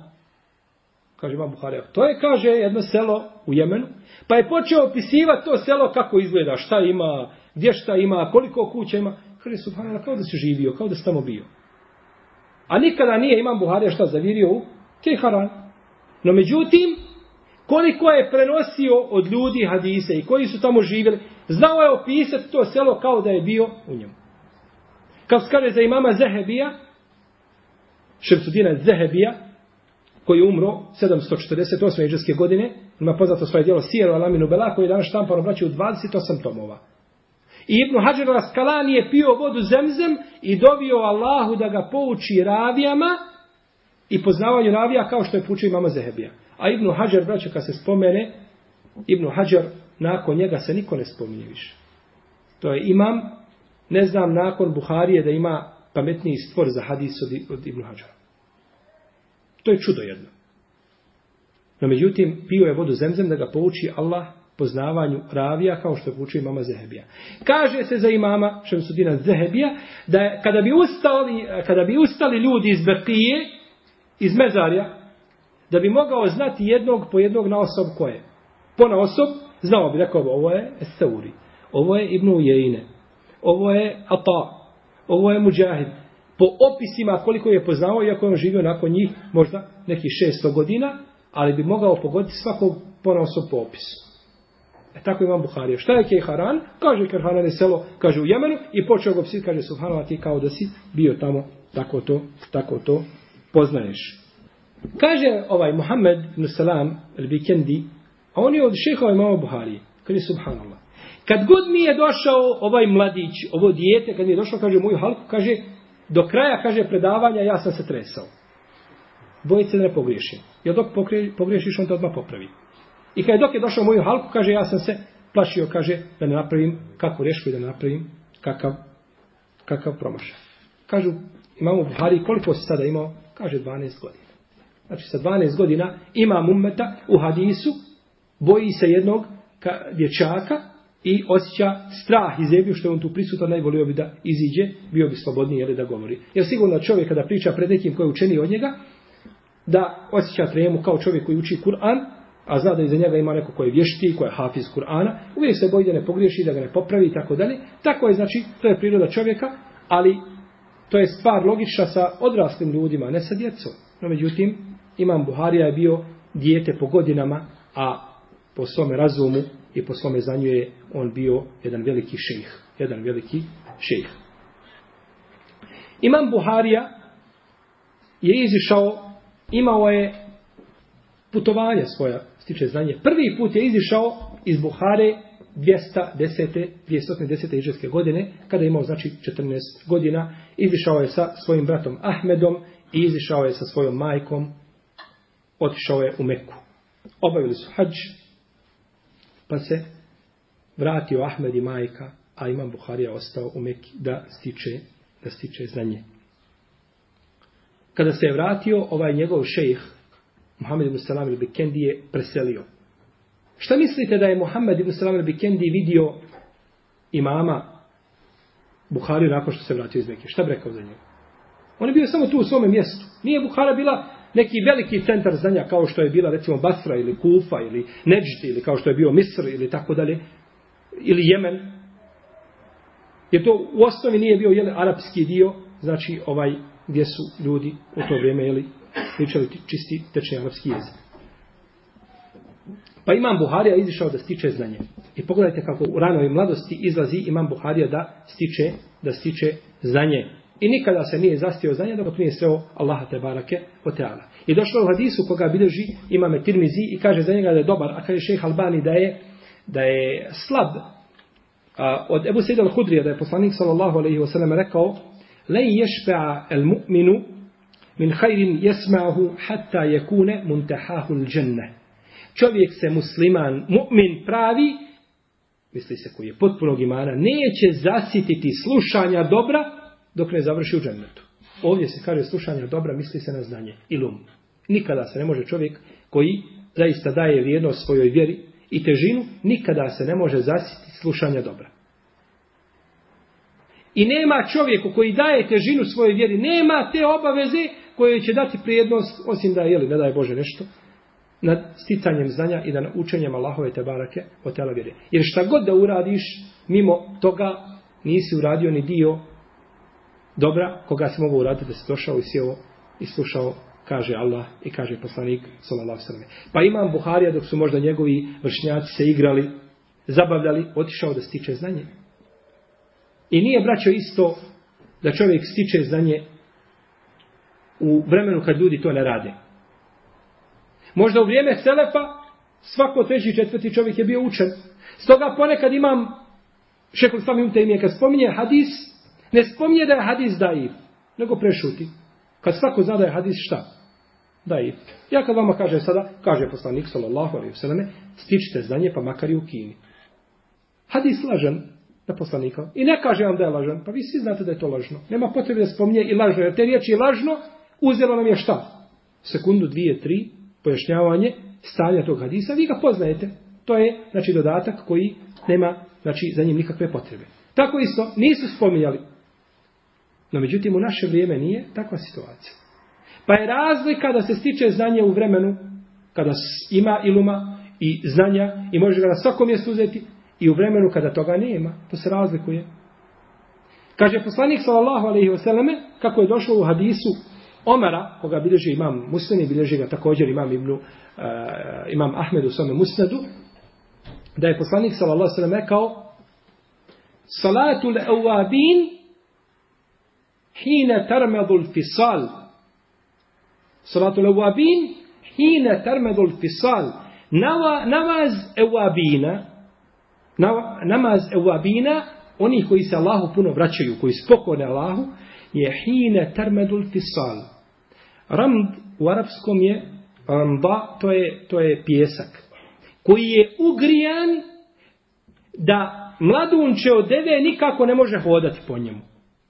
Kaže imam Buharija. To je, kaže, jedno selo u Jemenu. Pa je počeo opisivati to selo kako izgleda, šta ima, gdje šta ima, koliko kuća ima. Kaže, subhanallah, kao da si živio, kao da si tamo bio. A nikada nije imam Buharija šta zavirio u Teharan. No međutim, koliko je prenosio od ljudi hadise i koji su tamo živjeli, znao je opisati to selo kao da je bio u njemu. Kao se kaže za imama Zehebija, Šemsudina Zehebija, koji je umro 748. iđeske godine, ima poznato svoje djelo Sijeru Alaminu Bela, koji je danas štampano braći u 28 tomova. I Ibnu Hađar Raskalani je pio vodu zemzem i dovio Allahu da ga pouči ravijama i poznavanju ravija kao što je poučio imama Zehebija. A Ibnu Hađar, braće, kad se spomene, Ibnu Hađar, nakon njega se niko ne spominje više. To je imam, ne znam, nakon Buharije da ima pametniji stvor za hadis od, od Ibnu Hađara. To je čudo jedno. No međutim, pio je vodu zemzem da ga pouči Allah poznavanju ravija kao što je učio imama Zehebija. Kaže se za imama Šemsudina Zehebija da je, kada bi ustali, kada bi ustali ljudi iz Bekije, iz Mezarja, da bi mogao znati jednog po jednog na osob koje. Po na osob, znao bi, rekao bi, ovo je Seuri, ovo je Ibnu Ujejne, ovo je Ata, ovo je Mujahid. Po opisima koliko je poznao, iako je on živio nakon njih, možda nekih 600 godina, ali bi mogao pogoditi svakog po na osob po opisu. E tako imam Buharija. Šta je Kejharan? Kaže Kejharan je selo, kaže u Jemenu i počeo ga psiti, kaže Subhanova ti kao da si bio tamo, tako to, tako to poznaješ. Kaže ovaj Muhammed ibn Salam al-Bikendi, a on je od šehova imama Buharije, kaže Subhanallah. Kad god mi je došao ovaj mladić, ovo dijete, kad mi je došao, kaže moju halku, kaže, do kraja, kaže, predavanja, ja sam se tresao. Bojice se da ne pogriješim. Jer dok pogriješiš, on to odmah popravi. I kad je dok je došao moju halku, kaže, ja sam se plašio, kaže, da ne napravim kakvu rešku i da ne napravim kakav, kakav promašaj. Kažu, imamo Buhari, koliko se sada imao? Kaže, 12 godina. Znači, sa 12 godina ima mummeta u hadisu, boji se jednog ka, dječaka i osjeća strah i zebiju što je on tu prisutan, najvolio bi da iziđe, bio bi slobodniji jeli, da govori. Jer sigurno čovjek kada priča pred nekim koji je učeni od njega, da osjeća tremu kao čovjek koji uči Kur'an, a zna da iza njega ima neko koji je vješti, koji je hafiz Kur'ana, uvijek se boji da ne pogriješi, da ga ne popravi i tako dalje. Tako je, znači, to je priroda čovjeka, ali to je stvar logična sa odraslim ljudima, ne sa djecom. No, međutim, Imam Buharija je bio dijete po godinama, a po svome razumu i po svome znanju je on bio jedan veliki šejh. Jedan veliki šejh. Imam Buharija je izišao, imao je putovanje svoja, stiče znanje. Prvi put je izišao iz Buhare 210. 210. iđeske godine, kada je imao znači 14 godina, izišao je sa svojim bratom Ahmedom i izišao je sa svojom majkom otišao je u Meku. Obavili su hađ, pa se vratio Ahmed i majka, a imam Buharija ostao u Meki da stiče, da stiče znanje. Kada se je vratio, ovaj njegov šejh, Muhammed ibn Salam ili Bikendi je preselio. Šta mislite da je Muhammed ibn Salam ili Bikendi vidio imama Buhariju nakon što se vratio iz Mekije? Šta bi rekao za njega? On je bio samo tu u svome mjestu. Nije Buhara bila neki veliki centar znanja kao što je bila recimo Basra ili Kufa ili Neđdi ili kao što je bio Misr ili tako dalje ili Jemen jer to u osnovi nije bio jeli, arapski dio znači ovaj gdje su ljudi u to vrijeme jeli, pričali čisti tečni arapski jezik pa imam Buharija izišao da stiče znanje i pogledajte kako u ranoj mladosti izlazi imam Buharija da stiče da stiče znanje I nikada se nije zastio znanje dok nije sreo Allaha te barake o teala. I došlo u hadisu koga bilježi imame Tirmizi i kaže za njega da je dobar, a kaže šejh Albani da je, da je slab. A, od Ebu Sejda al-Hudrija da je poslanik sallallahu alaihi wa sallam rekao Lej ješpe'a el mu'minu min hajrin jesma'hu hatta jekune muntahahul dženne. Čovjek se musliman, mu'min pravi, misli se koji je potpunog imana, neće zasititi slušanja dobra, dok ne završi u džennetu. Ovdje se kaže slušanje dobra, misli se na znanje, ilum. Nikada se ne može čovjek koji zaista daje vrijednost svojoj vjeri i težinu, nikada se ne može zasiti slušanja dobra. I nema čovjeku koji daje težinu svojoj vjeri, nema te obaveze koje će dati prijednost, osim da, jeli, ne daje Bože nešto, nad sticanjem znanja i nad učenjem Allahove te barake o telavire. Jer šta god da uradiš, mimo toga nisi uradio ni dio dobra koga se mogu uraditi da se došao i sjeo i slušao kaže Allah i kaže poslanik sallallahu alejhi Pa imam Buharija dok su možda njegovi vršnjaci se igrali, zabavljali, otišao da stiče znanje. I nije braćo isto da čovjek stiče znanje u vremenu kad ljudi to ne rade. Možda u vrijeme Selefa svako treći četvrti čovjek je bio učen. Stoga ponekad imam šekol sami u temije kad spominje hadis, ne spominje da je hadis daif, nego prešuti. Kad svako zna da je hadis šta? Daif. Ja kad vama kažem sada, kaže poslanik sallallahu alaihi vseleme, stičite znanje pa makar i u Kini. Hadis lažan na poslanika. I ne kaže vam da je lažan, pa vi svi znate da je to lažno. Nema potrebe da spominje i lažno, jer te riječi lažno uzelo nam je šta? Sekundu, dvije, tri, pojašnjavanje stanja tog hadisa, vi ga poznajete. To je, znači, dodatak koji nema, znači, za njim nikakve potrebe. Tako isto, nisu spominjali. No, međutim, u naše vrijeme nije takva situacija. Pa je razlika da se stiče znanje u vremenu kada ima iluma i znanja i može ga na svakom mjestu uzeti i u vremenu kada toga nema. To se razlikuje. Kaže poslanik sallallahu alejhi ve selleme kako je došlo u hadisu Omara, koga bilježi imam Muslim i bilježi ga također imam Ibnu, uh, imam Ahmed u svome Musnadu, da je poslanik sallallahu sallam rekao Salatu awabin hina tarmadul fisal. Salatu awabin hina tarmadul fisal. Nava, namaz awabina, namaz awabina, oni koji se Allahu puno vraćaju, koji spokone Allahu, je hine termedul fisal. Ramd u arapskom je ramba, to je, to je pjesak, koji je ugrijan da mladunče od deve nikako ne može hodati po njemu.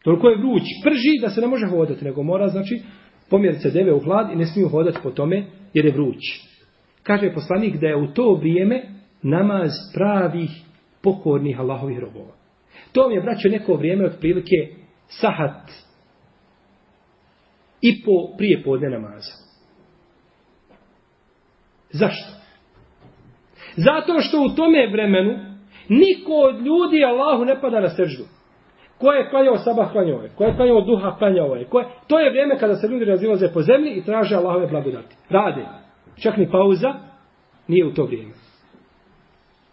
Toliko je vruć, prži da se ne može hodati, nego mora, znači, pomjeriti se deve u hlad i ne smiju hodati po tome jer je vruć. Kaže poslanik da je u to vrijeme namaz pravih pokornih Allahovih robova. To vam je, braćo, neko vrijeme otprilike sahat i po prije podne namaza. Zašto? Zato što u tome vremenu niko od ljudi Allahu ne pada na seždu. Ko je klanjao sabah klanjao je, ko je klanjao duha klanjao je. Ko je... To je vrijeme kada se ljudi razilaze po zemlji i traže Allahove blagodati. Rade. Čak ni pauza nije u to vrijeme.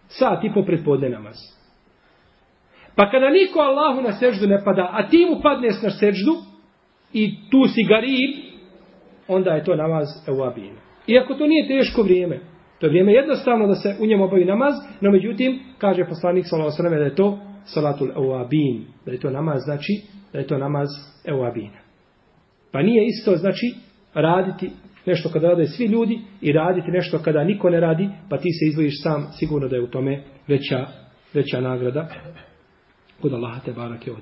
Sat i po predpodne namaz. Pa kada niko Allahu na seždu ne pada, a ti mu padneš na seždu, i tu si garib, onda je to namaz evabin. Iako to nije teško vrijeme, to je vrijeme jednostavno da se u njemu obavi namaz, no međutim, kaže poslanik sallallahu da je to salatul evabin, da je to namaz, znači da je to namaz evabina. Pa nije isto, znači, raditi nešto kada rade svi ljudi i raditi nešto kada niko ne radi, pa ti se izvojiš sam, sigurno da je u tome veća, veća nagrada kod Allaha te barake o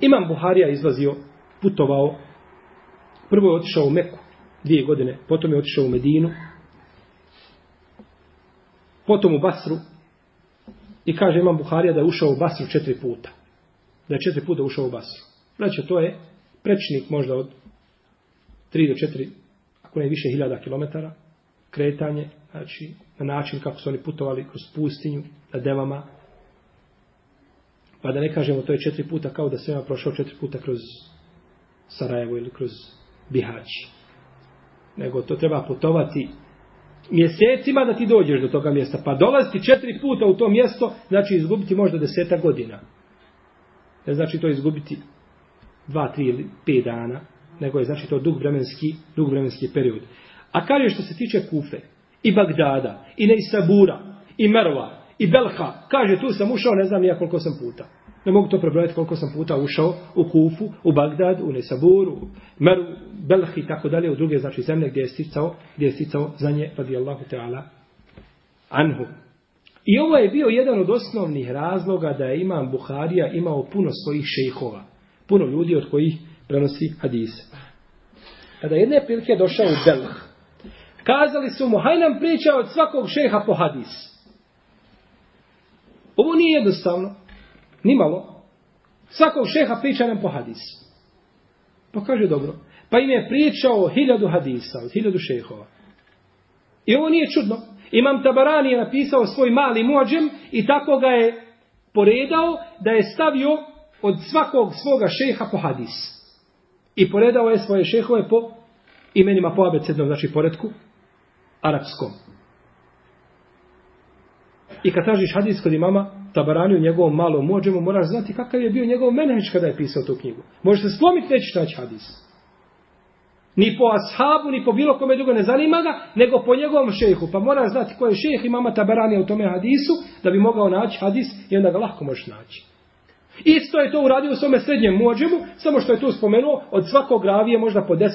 Imam Buharija izlazio putovao, prvo je otišao u Meku, dvije godine, potom je otišao u Medinu, potom u Basru, i kaže imam Buharija da je ušao u Basru četiri puta. Da je četiri puta ušao u Basru. Znači, to je prečnik možda od tri do četiri, ako ne više hiljada kilometara, kretanje, znači, na način kako su oni putovali kroz pustinju, na devama, pa da ne kažemo to je četiri puta kao da se ima prošao četiri puta kroz Sarajevo ili kroz Bihać. Nego to treba putovati mjesecima da ti dođeš do toga mjesta. Pa dolaziti četiri puta u to mjesto, znači izgubiti možda deseta godina. Ne znači to izgubiti dva, tri ili pet dana, nego je znači to dug vremenski, dug vremenski period. A kaže što se tiče Kufe, i Bagdada, i Neisabura, i Merva, i Belha, kaže tu sam ušao, ne znam ja koliko sam puta. Ne mogu to prebrojati koliko sam puta ušao u Kufu, u Bagdad, u Nesabur, u Meru, Belh i tako dalje, u druge znači zemlje gdje je sticao, gdje je sticao znanje radijallahu ta'ala anhu. I ovo je bio jedan od osnovnih razloga da je imam Buharija imao puno svojih šejhova. Puno ljudi od kojih prenosi hadise. Kada jedne prilike došao u Belh, kazali su mu, haj nam priča od svakog šeha po hadis. Ovo nije jednostavno. Nimalo. Svakog šeha priča nam po hadisu. Pa kaže dobro. Pa im je pričao hiljadu hadisa, od hiljadu šehova. I ovo nije čudno. Imam Tabarani je napisao svoj mali muadžem i tako ga je poredao da je stavio od svakog svoga šeha po hadis. I poredao je svoje šehove po imenima po abecednom, znači poredku, arapskom. I kad tražiš hadis kod imama Tabarani u njegovom malom mođemu, moraš znati kakav je bio njegov menheđ kada je pisao tu knjigu. Možeš se slomiti, nećeš naći hadis. Ni po ashabu, ni po bilo kome drugo ne zanima ga, nego po njegovom šehu. Pa moraš znati ko je šeh imama Tabarani u tome hadisu, da bi mogao naći hadis i onda ga lahko možeš naći. Isto je to uradio u svome srednjem muadžemu, samo što je tu spomenuo, od svakog ravije možda po 10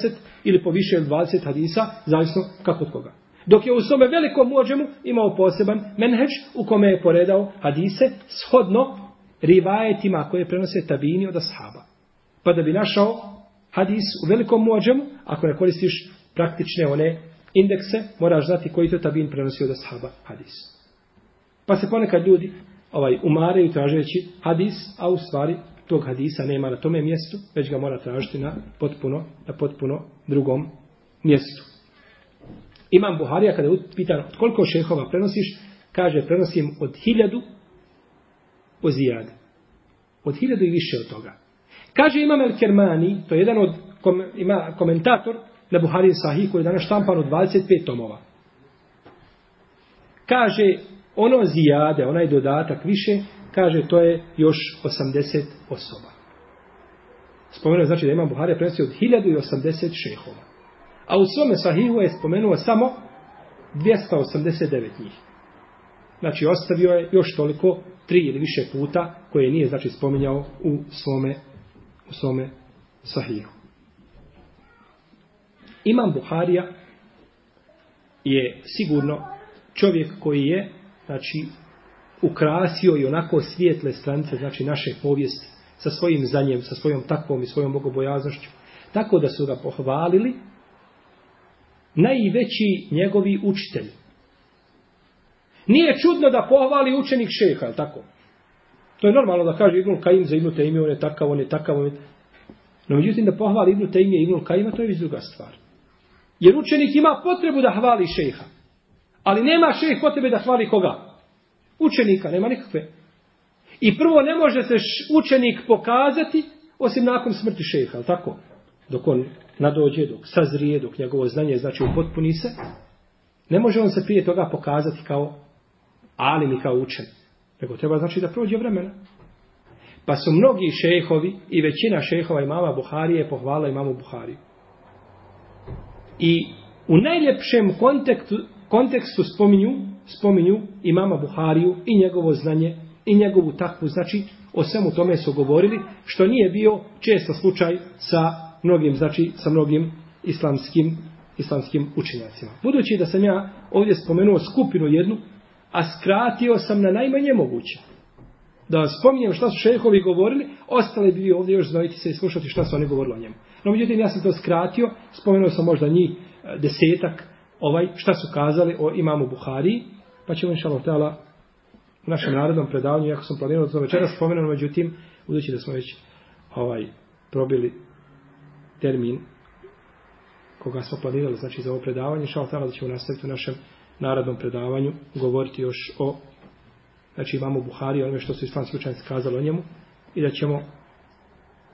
ili po više od 20 hadisa, zavisno kako od koga. Dok je u svome velikom muadžemu imao poseban menheđ u kome je poredao hadise shodno rivajetima koje prenose tabini od ashaba. Pa da bi našao hadis u velikom muadžemu, ako ne koristiš praktične one indekse, moraš znati koji to tabin prenosi od ashaba hadis. Pa se ponekad ljudi ovaj umaraju tražeći hadis, a u stvari tog hadisa nema na tome mjestu, već ga mora tražiti na potpuno, na potpuno drugom mjestu. Imam Buharija kada je pitan koliko šehova prenosiš, kaže prenosim od hiljadu o zijade. Od hiljadu i više od toga. Kaže Imam El Kermani, to je jedan od kom, ima komentator na Buhari Sahih koji je danas štampan od 25 tomova. Kaže, ono zijade, onaj dodatak više, kaže, to je još 80 osoba. Spomenuo znači da imam Buhari prenosio od 1080 šehova. A u svome Sahihu je spomenuo samo 289 njih. Znači, ostavio je još toliko, tri ili više puta, koje nije, znači, spominjao u svome u svome sahihu. Imam Buharija je sigurno čovjek koji je znači ukrasio i onako svijetle stranice znači naše povijesti sa svojim zanjem, sa svojom takvom i svojom bogobojaznošću. Tako da su ga pohvalili najveći njegovi učitelji. Nije čudno da pohvali učenik šeha, tako? To je normalno da kaže Ibnul Kajim za Ibnul Tejmije, on je takav, on je takav, on je... No, međutim, da pohvali Ibnul Tejmije i Ibnul Kajima, to je već druga stvar. Jer učenik ima potrebu da hvali šeha. Ali nema šejh potrebe da hvali koga? Učenika, nema nikakve. I prvo ne može se učenik pokazati osim nakon smrti šeha, ali tako? Dok on nadođe, dok sazrije, dok njegovo znanje znači upotpuni se, ne može on se prije toga pokazati kao alim i kao učen. Nego treba znači da prođe vremena. Pa su mnogi šehovi i većina šehova imama Buharije pohvala imamu Buhariju. I u najljepšem kontekstu, kontekstu spominju, spominju imama Buhariju i njegovo znanje i njegovu takvu, znači o svemu tome su govorili, što nije bio često slučaj sa mnogim, znači sa mnogim islamskim, islamskim učenjacima. Budući da sam ja ovdje spomenuo skupinu jednu, a skratio sam na najmanje moguće. Da spominjem šta su šehovi govorili, ostale bi ovdje još znojiti se i slušati šta su oni govorili o njemu. No, međutim, ja sam to skratio, spomenuo sam možda njih e, desetak, ovaj, šta su kazali o imamu Buhari, pa ćemo inša Allah u našem narodnom predavanju, jako sam planirao za večera spomenuo, međutim, budući da smo već ovaj, probili termin koga smo planirali, znači za ovo predavanje, Šal tala da ćemo nastaviti u našem narodnom predavanju govoriti još o znači imamo Buhari, onome što su islamski učenjaci kazali o njemu i da ćemo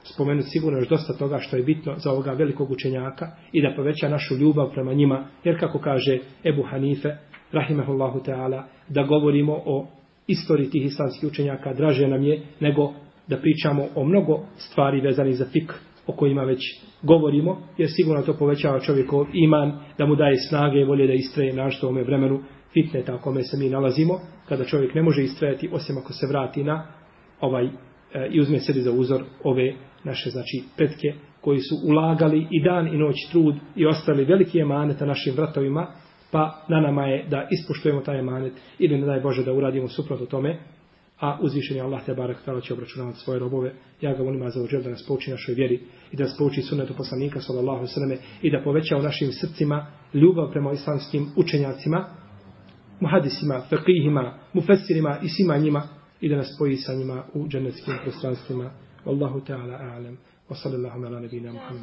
spomenuti sigurno još dosta toga što je bitno za ovoga velikog učenjaka i da poveća našu ljubav prema njima, jer kako kaže Ebu Hanife, rahimehullahu ta'ala, da govorimo o istoriji tih islamskih učenjaka, draže nam je nego da pričamo o mnogo stvari vezanih za fik o kojima već govorimo, jer sigurno to povećava čovjekov iman, da mu daje snage i volje da istraje našto u ome vremenu. Fitneta u kome se mi nalazimo, kada čovjek ne može istrajati osim ako se vrati na ovaj e, i uzme sebi za uzor ove naše znači petke koji su ulagali i dan i noć trud i ostali veliki emanet na našim vratovima, pa na nama je da ispoštujemo taj emanet. Ili ne daj Bože da uradimo suprotno tome, a uzvišen je Allah te barek tala će obračunavati svoje robove. Ja ga molim za ođel da nas pouči našoj vjeri i da nas pouči sunnetu poslanika sallallahu sallam i da poveća u našim srcima ljubav prema islamskim učenjacima, muhadisima, faqihima, mufessirima i svima njima i da nas spoji sa njima u džennetskim prostranstvima. Wallahu ta'ala a'lam. Wa sallallahu ala nabina Muhammad.